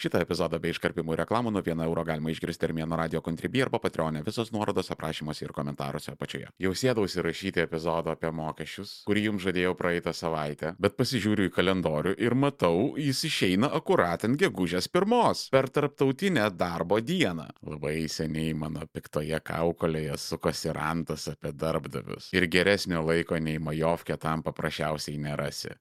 Šitą epizodą bei iškarpimų reklamų nuo 1 euro galima išgirsti Armėno radio kontribį arba patreonė. Visos nuorodos aprašymuose ir komentaruose apačioje. Jau sėdausi rašyti epizodą apie mokesčius, kurį jums žadėjau praeitą savaitę, bet pasižiūriu į kalendorių ir matau, jis išeina akurat ant gegužės pirmos per tarptautinę darbo dieną. Labai seniai mano piktoje kaukolėje sukosi rantas apie darbdavius. Ir geresnio laiko nei majovkė tam paprasčiausiai nerasi.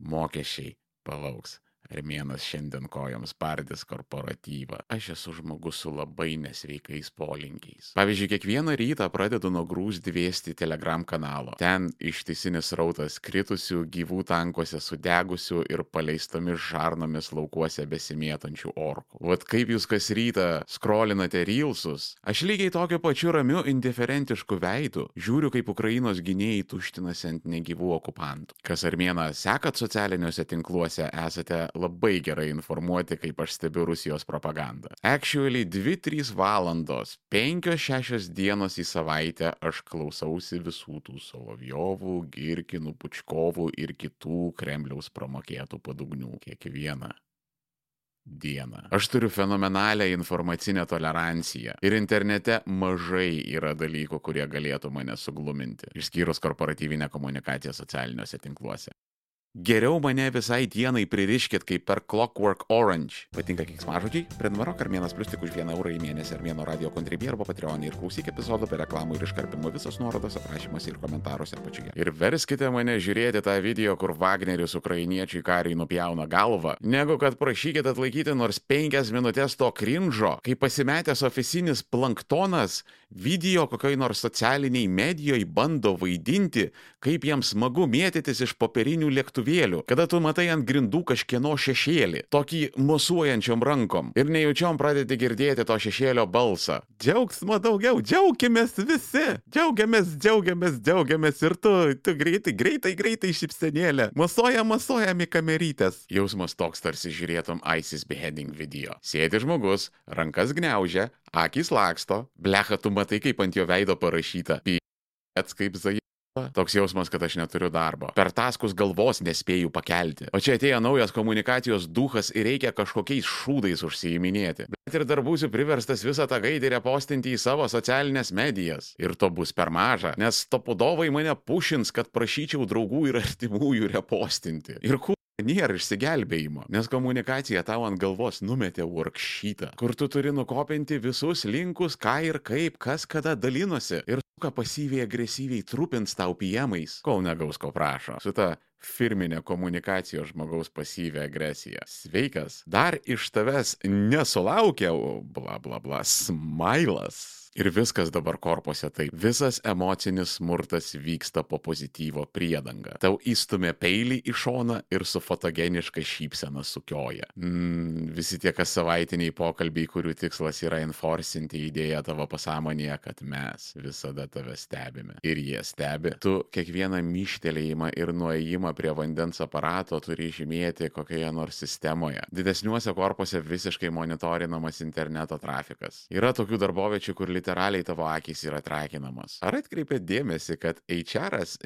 Mokesčiai palauks. Armėnas šiandien kojoms pardės korporatyvą. Aš esu žmogus su labai nesveikais polinkiais. Pavyzdžiui, kiekvieną rytą pradedu nuo grūs dviesti telegram kanalo. Ten ištisinis rautas kritusių, gyvų tankuose sudegusių ir paleistomis žarnomis laukuose besimėtančių orkų. Vat kaip jūs kas rytą skrolinate reelsus, aš lygiai tokiu pačiu ramiu, indiferentišku veidu žiūriu, kaip Ukrainos gynėjai tuštinasi ant negyvų okupantų. Kas Armėną sekat socialiniuose tinkluose, esate labai gerai informuoti, kaip aš stebiu Rusijos propagandą. Actually, 2-3 valandos, 5-6 dienos į savaitę aš klausausi visų tų Solovjovų, Girkinų, Pučkovų ir kitų Kremliaus promokėtų padugnių. Kiekvieną dieną. Aš turiu fenomenalią informacinę toleranciją ir internete mažai yra dalykų, kurie galėtų mane sugluminti, išskyrus korporatyvinę komunikaciją socialiniuose tinkluose. Geriau mane visai dienai pririškit kaip per Clockwork Orange. Patinka kiksmažodžiai? Prenumeruok Armėnas Plus tik už vieną eurą į mėnesį Armėno radio kontribį arba Patreon ir klausyk epizodų be reklamų ir iškarpimų visos nuorodos aprašymuose ir komentaruose apačioje. Ir verskite mane žiūrėti tą video, kur Wagneris ukrainiečiai kariai nupjauna galvą, negu kad prašykit atlaikyti nors penkias minutės to krinžo, kai pasimetęs oficinis planktonas video kokioj nors socialiniai medijoje bando vaidinti, kaip jiems smagu mėtytis iš popierinių lėktuvėlių, kada tu matai ant grindų kažkieno šešėlį, tokį mosuojančiom rankom ir nejučiom pradedi girdėti to šešėlio balsą. Džiaugsmo daugiau, džiaugiamės visi, džiaugiamės, džiaugiamės, džiaugiamės ir tu, tu greitai, greitai, greitai šipsenėlė, masuoja, masuojami kamerytės. Jausmas toks tarsi žiūrėtum ISIS beheading video. Sėdi žmogus, rankas gniaužia, akis laksto, blecha tu matai, kaip ant jo veido parašyta. Pats kaip zai. Toks jausmas, kad aš neturiu darbo. Per taskus galvos nespėju pakelti. O čia atėjo naujas komunikacijos duhas ir reikia kažkokiais šūdais užsiiminėti. Bet ir dar būsiu priverstas visą tą gaidį repostinti į savo socialinės medijas. Ir to bus per maža, nes topudovai mane pušins, kad prašyčiau draugų ir artimųjų repostinti. Ir kur Nėra išsigelbėjimo, nes komunikacija tau ant galvos numetė worksheetą, kur tu turi nukopinti visus linkus, ką ir kaip, kas kada dalinosi ir ką pasyviai agresyviai trupins tau pijamais, kol negaus ko prašo. Su ta firminė komunikacijos žmogaus pasyvė agresija. Sveikas, dar iš tavęs nesulaukiau, bla bla bla, smailas. Ir viskas dabar korpose taip. Visas emocinis smurtas vyksta po pozityvo priedanga. Tau įstumė peilį į šoną ir su fotogeniška šypsena sukioja. Mm, visi tie kas savaitiniai pokalbiai, kurių tikslas yra enforcinti idėją tavo pasąmonėje, kad mes visada tave stebime. Ir jie stebi. Tu kiekvieną myštelėjimą ir nuėjimą prie vandens aparato turi žymėti kokioje nors sistemoje. Didesniuose korpuose visiškai monitorinamas interneto trafikas. Yra tokių darboviečių, kur literaliai tavo akis yra trakinamos. Ar atkreipėt dėmesį, kad HR'as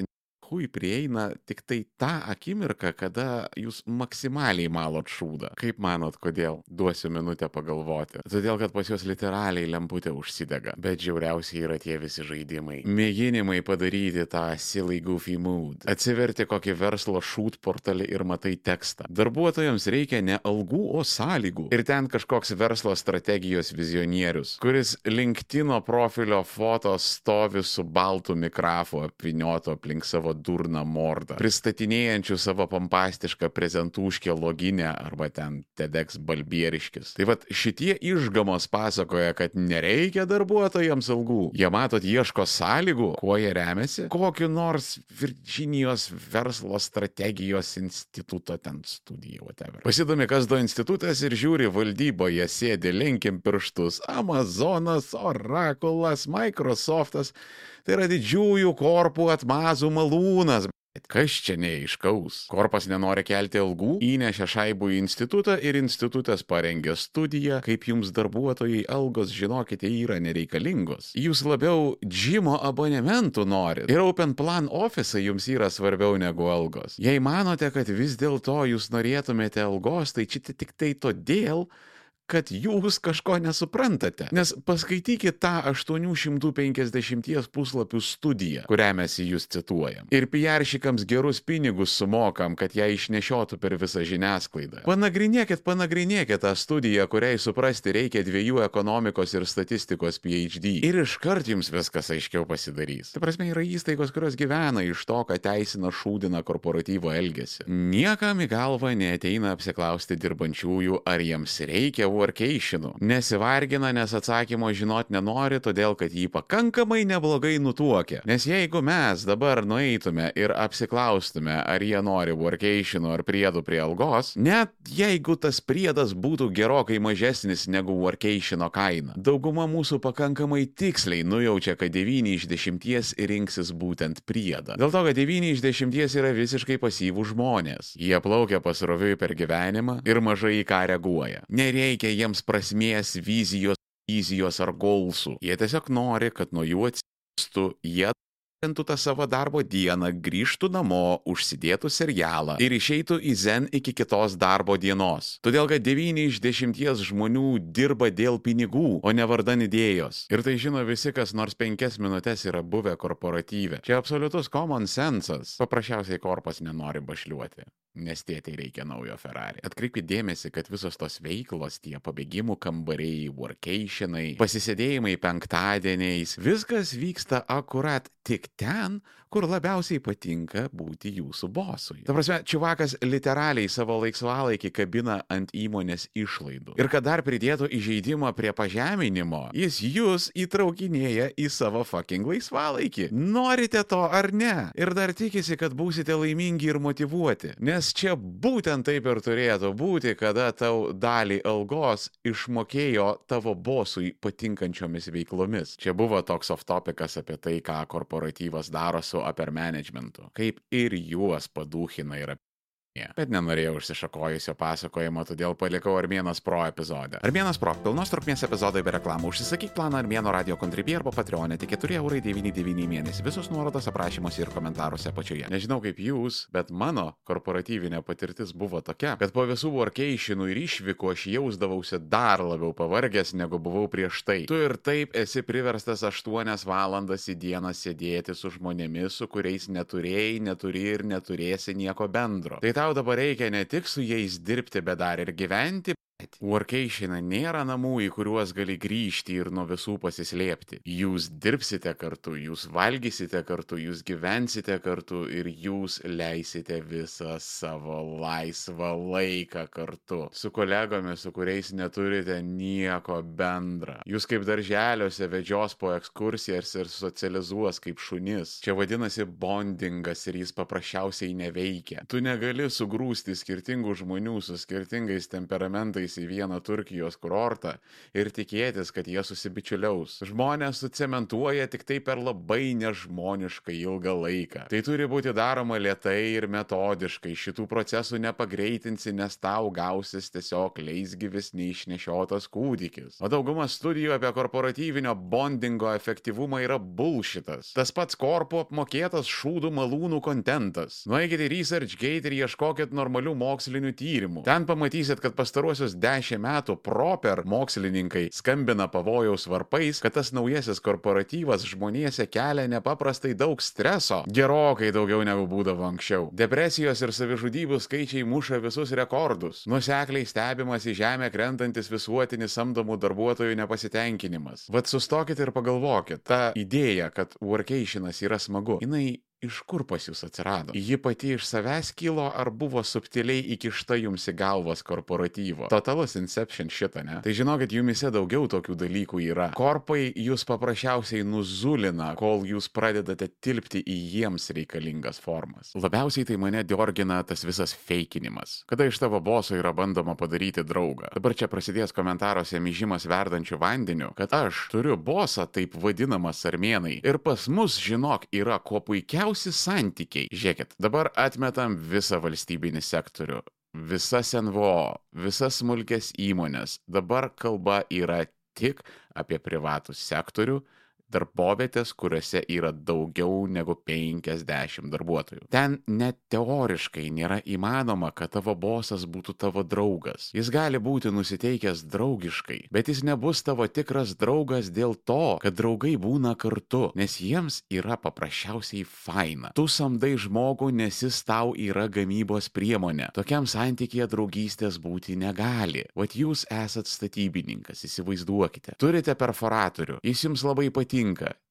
hui prieina tik tai tą akimirką, kada jūs maksimaliai malot šūdą. Kaip manot, kodėl? Duosiu minutę pagalvoti. Todėl, kad pas juos literaliai lemputė užsidega. Bet žiauriausiai yra tie visi žaidimai. Mėginimai padaryti tą silly goofy mood. Atsiverti kokį verslo šūt portalį ir matai tekstą. Darbuotojams reikia ne algų, o sąlygų. Ir ten kažkoks verslo strategijos vizionierius, kuris linktino profilio foto stovi su baltu mikrafu apvinioto aplink savo durną mordą, pristatinėjančių savo pompastišką prezentūškę loginę arba ten TEDx balbieriškis. Tai vad šitie išgamos pasakoja, kad nereikia darbuotojams algų. Jie matot, ieško sąlygų, kuo jie remiasi, kokiu nors Virginijos verslo strategijos instituto ten studija, whatever. Pasidomi, kas do institutas ir žiūri valdyboje sėdi, linkim pirštus. Amazonas, Orakulas, Microsoftas. Tai yra didžiųjų korpų atmazų malūnas. Bet kas čia neaiškaus? Korpas nenori kelti algų, įnešė šaibų į institutą ir institutas parengė studiją, kaip jums darbuotojai algos, žinokite, yra nereikalingos. Jūs labiau džimo abonementų norit. Ir Open Plan Office jums yra svarbiau negu algos. Jei manote, kad vis dėlto jūs norėtumėte algos, tai čia tik tai todėl, kad jūs kažko nesuprantate. Nes paskaitykite tą 850 puslapių studiją, kurią mes į jūs cituojam. Ir piaršikams gerus pinigus sumokam, kad ją išnešiotų per visą žiniasklaidą. Panagrinėkit, panagrinėkit tą studiją, kuriai suprasti reikia dviejų ekonomikos ir statistikos PhD. Ir iškart jums viskas aiškiau pasidarys. Tai prasme, yra įstaigos, kurios gyvena iš to, kad teisina šūdina korporatyvo elgesį. Niekam į galvą neteina apsiklausti dirbančiųjų, ar jiems reikia workationų. Nesivargina, nes atsakymo žinot nenori, todėl kad jį pakankamai neblogai nutuokia. Nes jeigu mes dabar nueitume ir apsiklaustume, ar jie nori workationų ar priedų prie algos, net jeigu tas priedas būtų gerokai mažesnis negu workationo kaina, dauguma mūsų pakankamai tiksliai nujaučia, kad 9 iš 10 rinksis būtent priedą. Dėl to, kad 9 iš 10 yra visiškai pasyvų žmonės. Jie plaukia pasroviui per gyvenimą ir mažai į ką reaguoja. Nereikia jiems prasmės, vizijos, vizijos ar golsų. Jie tiesiog nori, kad nuo jų atsistų, jie atšventų tą savo darbo dieną, grįžtų namo, užsidėtų serialą ir išeitų į zen iki kitos darbo dienos. Todėl, kad 9 iš 10 žmonių dirba dėl pinigų, o ne vardan idėjos. Ir tai žino visi, kas nors 5 minutės yra buvę korporatyve. Čia absoliutus common sensas. Paprasčiausiai korpas nenori bašliuoti. Nes tėtai reikia naujo Ferrari. Atkreipkite dėmesį, kad visos tos veiklos, tie pabėgimų kambariai, workationai, pasisėdėjimai penktadieniais, viskas vyksta akurat tik ten, kur labiausiai patinka būti jūsų bosui. Ta prasme, čivakas literaliai savo laisvalaikį kabina ant įmonės išlaidų. Ir kad dar pridėtų įžeidimą prie pažeminimo, jis jūs įtraukinėja į savo fucking laisvalaikį. Norite to ar ne? Ir dar tikisi, kad būsite laimingi ir motivuoti. Nes čia būtent taip ir turėtų būti, kada tau dalį algos išmokėjo tavo bosui patinkančiomis veiklomis. Čia buvo toks off topikas apie tai, ką korporatyvas daro su upper managementu, kaip ir juos padūchina ir Yeah. Bet nenorėjau užsišakojusio pasakojimo, todėl palikau Armėnas Pro epizodą. Armėnas Pro, pilnos trukmės epizodai be reklamų. Užsisakyk planą Armėno radio kontribį arba Patreonė, tik 4,99 mėnesį. Visus nuorodos aprašymuose ir komentaruose apačioje. Nežinau kaip jūs, bet mano korporatyvinė patirtis buvo tokia, kad po visų workationų ir išvykų aš jausdavausi dar labiau pavargęs, negu buvau prieš tai. Tu ir taip esi priverstas 8 valandas į dieną sėdėti su žmonėmis, su kuriais neturėjai, neturi ir neturėsi nieko bendro. Tai tau dabar reikia ne tik su jais dirbti, bet dar ir gyventi. Workationai nėra namų, į kuriuos gali grįžti ir nuo visų pasislėpti. Jūs dirbsite kartu, jūs valgysite kartu, jūs gyvensite kartu ir jūs leisite visą savo laisvą laiką kartu. Su kolegomis, su kuriais neturite nieko bendra. Jūs kaip darželiuose vedžios po ekskursijas ir socializuos kaip šunis. Čia vadinasi bondingas ir jis paprasčiausiai neveikia. Tu negali sugrūsti skirtingų žmonių su skirtingais temperamentais į vieną Turkijos kurortą ir tikėtis, kad jie susibičiuliaus. Žmonės sucementuoja tik tai per labai nežmoniškai ilgą laiką. Tai turi būti daroma lietai ir metodiškai. Šitų procesų nepagreitinsi, nes tau gausis tiesiog leisgyvis neišnešiotas kūdikis. O dauguma studijų apie korporatyvinio bondingo efektyvumą yra bullshitas. Tas pats korpo apmokėtas šūdų malūnų kontentas. Nueikite į ResearchGate ir ieškokit normalių mokslinių tyrimų. Ten pamatysit, kad pastaruosius dešimt metų proper mokslininkai skambina pavojaus varpais, kad tas naujasis korporatyvas žmonėse kelia nepaprastai daug streso, gerokai daugiau negu būdavo anksčiau. Depresijos ir savižudybių skaičiai muša visus rekordus. Nusekliai stebimas į žemę krentantis visuotinis samdomų darbuotojų nepasitenkinimas. Vat sustokit ir pagalvokit, ta idėja, kad workationas yra smagu, jinai iš kur pas jūs atsirado? Ji pati iš savęs kilo ar buvo subtiliai įkišta jums į galvas korporatyvo? Totalus inception šitą, ne? Tai žinokit, jumise daugiau tokių dalykų yra. Korpai jūs paprasčiausiai nuzulina, kol jūs pradedate tilpti į jiems reikalingas formas. Labiausiai tai mane diorgina tas visas feikinimas. Kada iš tavo boso yra bandoma padaryti draugą. Dabar čia prasidės komentaruose myžimas verdančių vandeniu, kad aš turiu bosą taip vadinamas armėnai ir pas mus, žinok, yra kuo puikiausiai geriausi santykiai. Žiūrėkit, dabar atmetam visą valstybinį sektorių, visas NVO, visas smulkės įmonės. Dabar kalba yra tik apie privatų sektorių, darbovietės, kuriuose yra daugiau negu 50 darbuotojų. Ten net teoriškai nėra įmanoma, kad tavo bosas būtų tavo draugas. Jis gali būti nusiteikęs draugiškai, bet jis nebus tavo tikras draugas dėl to, kad draugai būna kartu, nes jiems yra paprasčiausiai faina. Tu samdai žmogų, nes jis tau yra gamybos priemonė. Tokiam santykėje draugystės būti negali. Vat jūs esat statybininkas, įsivaizduokite. Turite perforatorių, jis jums labai patinka,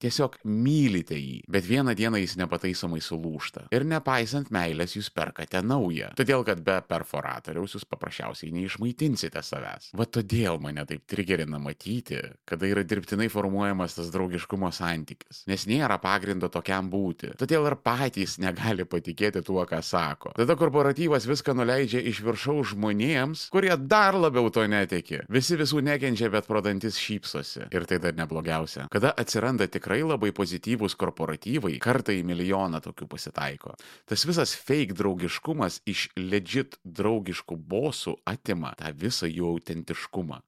tiesiog mylite jį, bet vieną dieną jis nepataisomai sulūšta. Ir nepaisant meilės jūs perkate naują. Todėl, kad be perforatoriaus jūs paprasčiausiai neišmaitinsite savęs. Va todėl mane taip trigerina matyti, kada yra dirbtinai formuojamas tas draugiškumo santykis. Nes nėra pagrindo tokiam būti. Todėl ir patys negali patikėti tuo, ką sako. Tada korporatyvas viską nuleidžia iš viršaus žmonėms, kurie dar labiau to netiki. Visi visų nekenčia, bet pro dantis šypsosi. Ir tai dar neblogiausia. Kada atsiranda tikrai labai pozityvūs korporatyvai, kartą į milijoną tokių pasitaiko. Tas visas fake draugiškumas iš legit draugiškų bosų atima tą visą jų autentiškumą.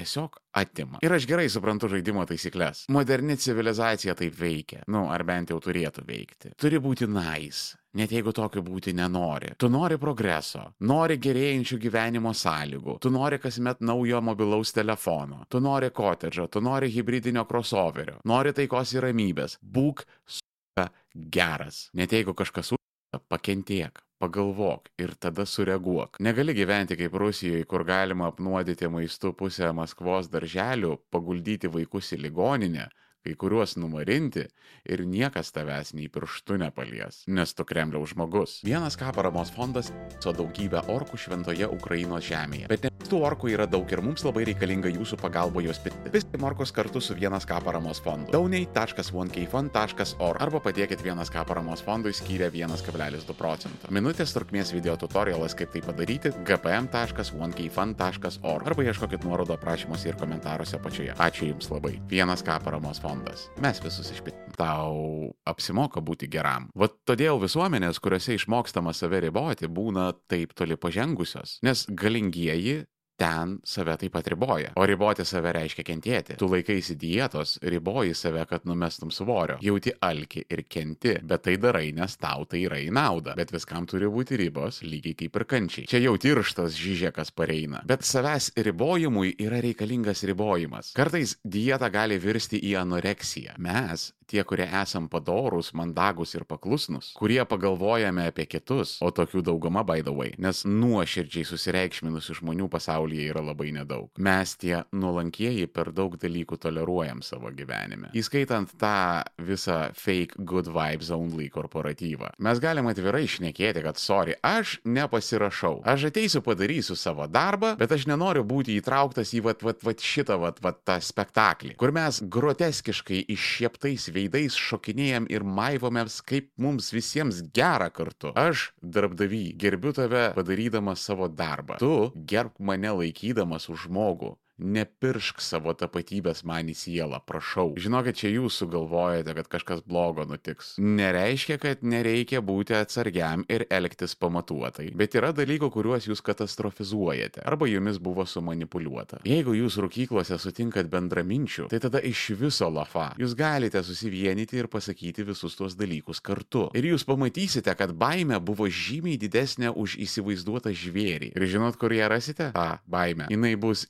Tiesiog atima. Ir aš gerai suprantu žaidimo taisyklės. Moderni civilizacija taip veikia. Nu, ar bent jau turėtų veikti. Turi būti nice. Net jeigu tokiu būti nenori. Tu nori progreso, nori gerėjančių gyvenimo sąlygų, tu nori kasmet naujo mobilaus telefono, tu nori kotedžo, tu nori hybridinio crossoverio, nori taikos ir ramybės. Būk su geras. Net jeigu kažkas už pakentiek. Pagalvok ir tada sureaguok. Negali gyventi kaip Rusijoje, kur galima apnuodyti maistu pusę Maskvos darželių, paguldyti vaikus į ligoninę, kai kuriuos numarinti ir niekas tavęs nei pirštu nepalies, nes tu Kremliaus žmogus. Vienas ką paramos fondas su daugybė orkų šventoje Ukrainos žemėje. Bet ne tų orkų yra daug ir mums labai reikalinga jūsų pagalba juos pitti. Visi orkus kartu su vienas ką paramos fondu. dauniai.1kfond.org arba vienas ką paramos fondui skyrę 1,2 procento. Minutės trukmės video tutorialas kaip tai padaryti gpm.1kfond.org arba ieškokit nuorodo aprašymuose ir komentaruose apačioje. Ačiū Jums labai. Vienas ką paramos fondas fondas. Mes visus išpitim. Tau apsimoka būti geram. Vat todėl visuomenės, kuriuose išmokstama save riboti, būna taip toli pažengusios. Nes galingieji ten save taip pat riboja. O riboti save reiškia kentėti. Tu laikaisi dietos, riboji save, kad numestum svorio. Jauti alki ir kenti, bet tai darai, nes tau tai yra į naudą. Bet viskam turi būti ribos, lygiai kaip ir kančiai. Čia jau tirštas žyžėkas pareina. Bet savęs ribojimui yra reikalingas ribojimas. Kartais dieta gali virsti į anoreksiją. Mes tie, kurie esam padorūs, mandagus ir paklusnus, kurie pagalvojame apie kitus, o tokių dauguma way, nes nuoširdžiai susireikšminusių žmonių pasaulyje yra labai nedaug. Mes tie nuolankieji per daug dalykų toleruojam savo gyvenime. Įskaitant tą visą fake good vibes only korporatyvą. Mes galim atvirai išnekėti, kad sorry, aš nepasirašau. Aš ateisiu, padarysiu savo darbą, bet aš nenoriu būti įtrauktas į vat, vat, vat šitą vat, vat tą spektaklį, kur mes groteskiškai iššieptais veidais šokinėjam ir maivomės, kaip mums visiems gera kartu. Aš, darbdavy, gerbiu tave padarydamas savo darbą. Tu gerb mane laikydamas už žmogų nepiršk savo tapatybės man į sielą, prašau. Žinokit, čia jūs sugalvojate, kad kažkas blogo nutiks. Nereiškia, kad nereikia būti atsargiam ir elgtis pamatuotai, bet yra dalykų, kuriuos jūs katastrofizuojate arba jumis buvo sumanipuliuota. Jeigu jūs rūkyklose sutinkat bendraminčių, tai tada iš viso lafa jūs galite susivienyti ir pasakyti visus tuos dalykus kartu. Ir jūs pamatysite, kad baime buvo žymiai didesnė už įsivaizduotą žvėrį. Ir žinot, kur ją rasite? A, baime. Jis bus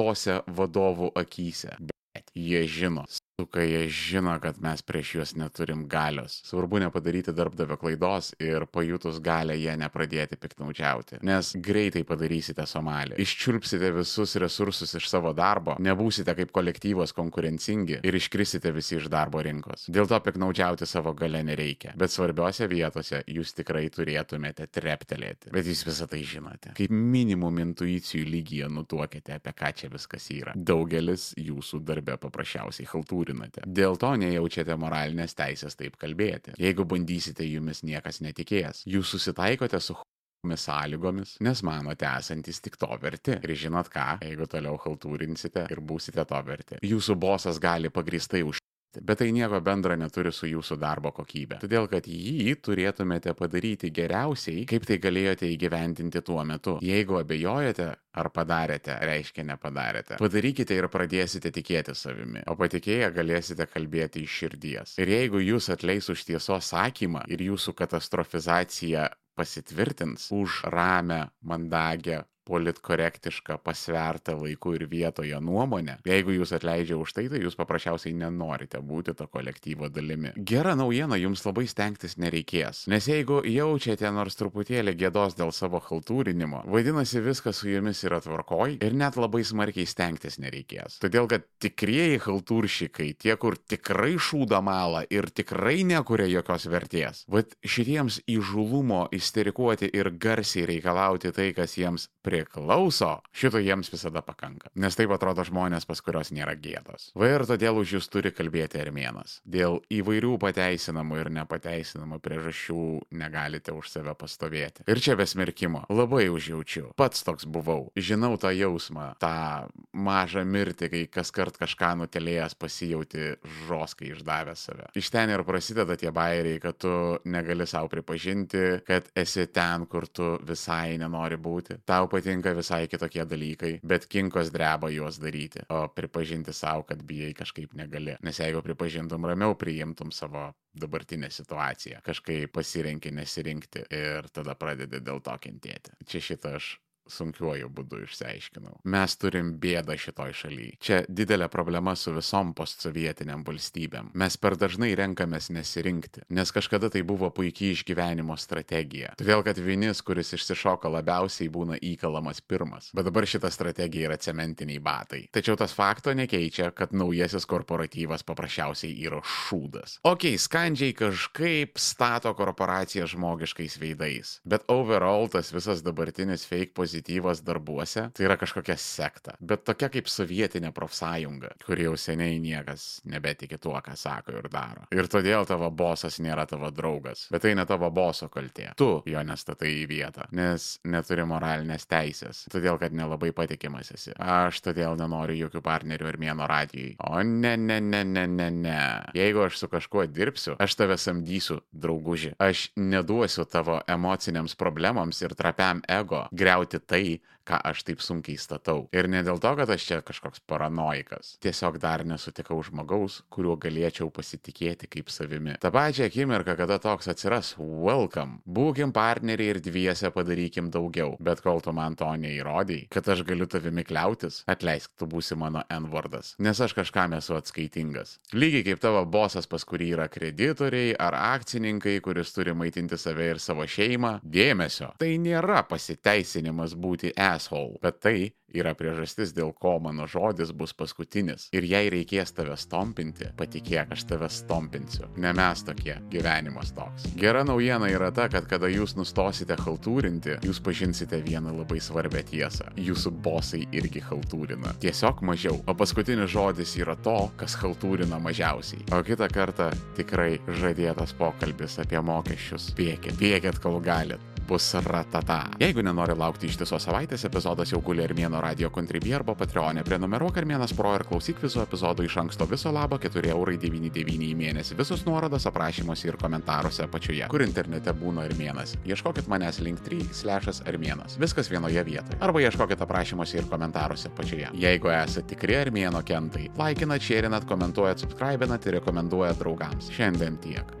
išpūstose vadovų akise. Bet jie žino. Kai jie žino, kad mes prieš juos neturim galios. Svarbu nepadaryti darbdavio klaidos ir pajutus galę jie nepradėti piktnaudžiauti. Nes greitai padarysite Somalį. Iščiulpsite visus resursus iš savo darbo, nebūsite kaip kolektyvas konkurencingi ir iškrisite visi iš darbo rinkos. Dėl to piktnaudžiauti savo galę nereikia. Bet svarbiose vietose jūs tikrai turėtumėte treptelėti. Bet jūs visą tai žinote. Kaip minimum intuicijų lygyje nutuokite, apie ką čia viskas yra. Daugelis jūsų darbe paprasčiausiai haltūri stiprinate. Dėl to nejaučiate moralinės teisės taip kalbėti. Jeigu bandysite, jumis niekas netikės. Jūs susitaikote su tomis sąlygomis, nes manote esantis tik to verti. Ir žinot ką, jeigu toliau haltūrinsite ir būsite to verti. Jūsų bosas gali pagristai už Bet tai nieko bendra neturi su jūsų darbo kokybė. Todėl, kad jį turėtumėte padaryti geriausiai, kaip tai galėjote įgyventinti tuo metu. Jeigu abejojate, ar padarėte, reiškia nepadarėte. Padarykite ir pradėsite tikėti savimi, o patikėję galėsite kalbėti iš širdies. Ir jeigu jūs atleis už tiesos sakymą ir jūsų katastrofizacija pasitvirtins už ramę, mandagę, politkorektišką, pasvertą laiku ir vietoje nuomonę, jeigu jūs atleidžia už tai, tai jūs paprasčiausiai nenorite būti to kolektyvo dalimi. Gera naujiena, jums labai stengtis nereikės. Nes jeigu jaučiate nors truputėlį gėdos dėl savo haltūrinimo, vadinasi viskas su jumis yra tvarkoj ir net labai smarkiai stengtis nereikės. Todėl, kad tikrieji haltūršikai, tie, kur tikrai šūda malą ir tikrai nekuria jokios vertės, vad šitiems įžulumo isterikuoti ir garsiai reikalauti tai, kas jiems priklauso, šito jiems visada pakanka. Nes taip atrodo žmonės, pas kurios nėra gėdos. Va ir todėl už jūs turi kalbėti armėnas. Dėl įvairių pateisinamų ir nepateisinamų priežasčių negalite už save pastovėti. Ir čia besmerkimo. Labai užjaučiu. Pats toks buvau. Žinau tą jausmą, tą mažą mirtį, kai kas kart kažką nutelėjęs pasijauti žoskai išdavęs save. Iš ten ir prasideda tie bairiai, kad tu negali savo pripažinti, kad esi ten, kur tu visai nenori būti. Tau patinka visai kitokie dalykai, bet kinkos dreba juos daryti, o pripažinti savo, kad bijai kažkaip negali. Nes jeigu pripažintum ramiau, priimtum savo dabartinę situaciją, kažkaip pasirenki nesirinkti ir tada pradedi dėl to kentėti. Čia šitą aš sunkiuoju būdu išsiaiškinau. Mes turim bėdą šitoj šalyje. Čia didelė problema su visom postsovietiniam valstybėm. Mes per dažnai renkamės nesirinkti, nes kažkada tai buvo puikiai išgyvenimo strategija. Todėl, kad vienis, kuris išsišoka labiausiai, būna įkalamas pirmas. Bet dabar šita strategija yra cementiniai batai. Tačiau tas fakto nekeičia, kad naujasis korporatyvas paprasčiausiai yra šūdas. Ok, skandžiai kažkaip stato korporaciją žmogiškais veidais, bet overall tas visas dabartinis fake pozityvas pozityvas darbuose, tai yra kažkokia sekta. Bet tokia kaip sovietinė profsąjunga, kuri jau seniai niekas nebetiki tuo, ką sako ir daro. Ir todėl tavo bosas nėra tavo draugas. Bet tai ne tavo boso kaltė. Tu jo nestatai į vietą, nes neturi moralinės teisės. Todėl, kad nelabai patikimas esi. Aš todėl nenoriu jokių partnerių ir mėno radijai. O ne, ne, ne, ne, ne, ne. Jeigu aš su kažkuo dirbsiu, aš tave samdysiu, drauguži. Aš neduosiu tavo emociniams problemams ir trapiam ego greuti tai, ką aš taip sunkiai statau. Ir ne dėl to, kad aš čia kažkoks paranoikas. Tiesiog dar nesutikau žmogaus, kuriuo galėčiau pasitikėti kaip savimi. Ta pačia akimirka, kada toks atsiras, welcome. Būkim partneriai ir dviese padarykim daugiau. Bet kol tu man to neįrodai, kad aš galiu tavimi kliautis, atleisk, tu būsi mano N-vardas. Nes aš kažkam esu atskaitingas. Lygiai kaip tavo bosas, pas kurį yra kreditoriai ar akcininkai, kuris turi maitinti save ir savo šeimą, dėmesio. Tai nėra pasiteisinimas būti asshole, bet tai yra priežastis, dėl ko mano žodis bus paskutinis. Ir jei reikės tave stompinti, patikėk, aš tave stompinsiu. Ne mes tokie, gyvenimas toks. Gera naujiena yra ta, kad kada jūs nustosite haltūrinti, jūs pažinsite vieną labai svarbę tiesą. Jūsų bosai irgi haltūrina. Tiesiog mažiau. O paskutinis žodis yra to, kas haltūrina mažiausiai. O kitą kartą tikrai žadėtas pokalbis apie mokesčius. Piekit, piekit, kol galit bus ratata. Jeigu nenori laukti ištisos savaitės, epizodas jau guli Armėno radio kontribį arba Patreonė. Prenumeruok Armėnas Pro ir klausyk visų epizodų iš anksto viso labo 4,99€ į mėnesį. Visus nuorodas aprašymuose ir komentaruose apačioje, kur internete būna Armėnas. Ieškokit manęs link 3 slešas Armėnas. Viskas vienoje vietoje. Arba ieškokit aprašymuose ir komentaruose apačioje. Jeigu esate tikri Armėno kentai, laikinat, šėrinat, komentuojat, subscribinat ir rekomenduojat draugams. Šiandien tiek.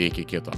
Iki kito.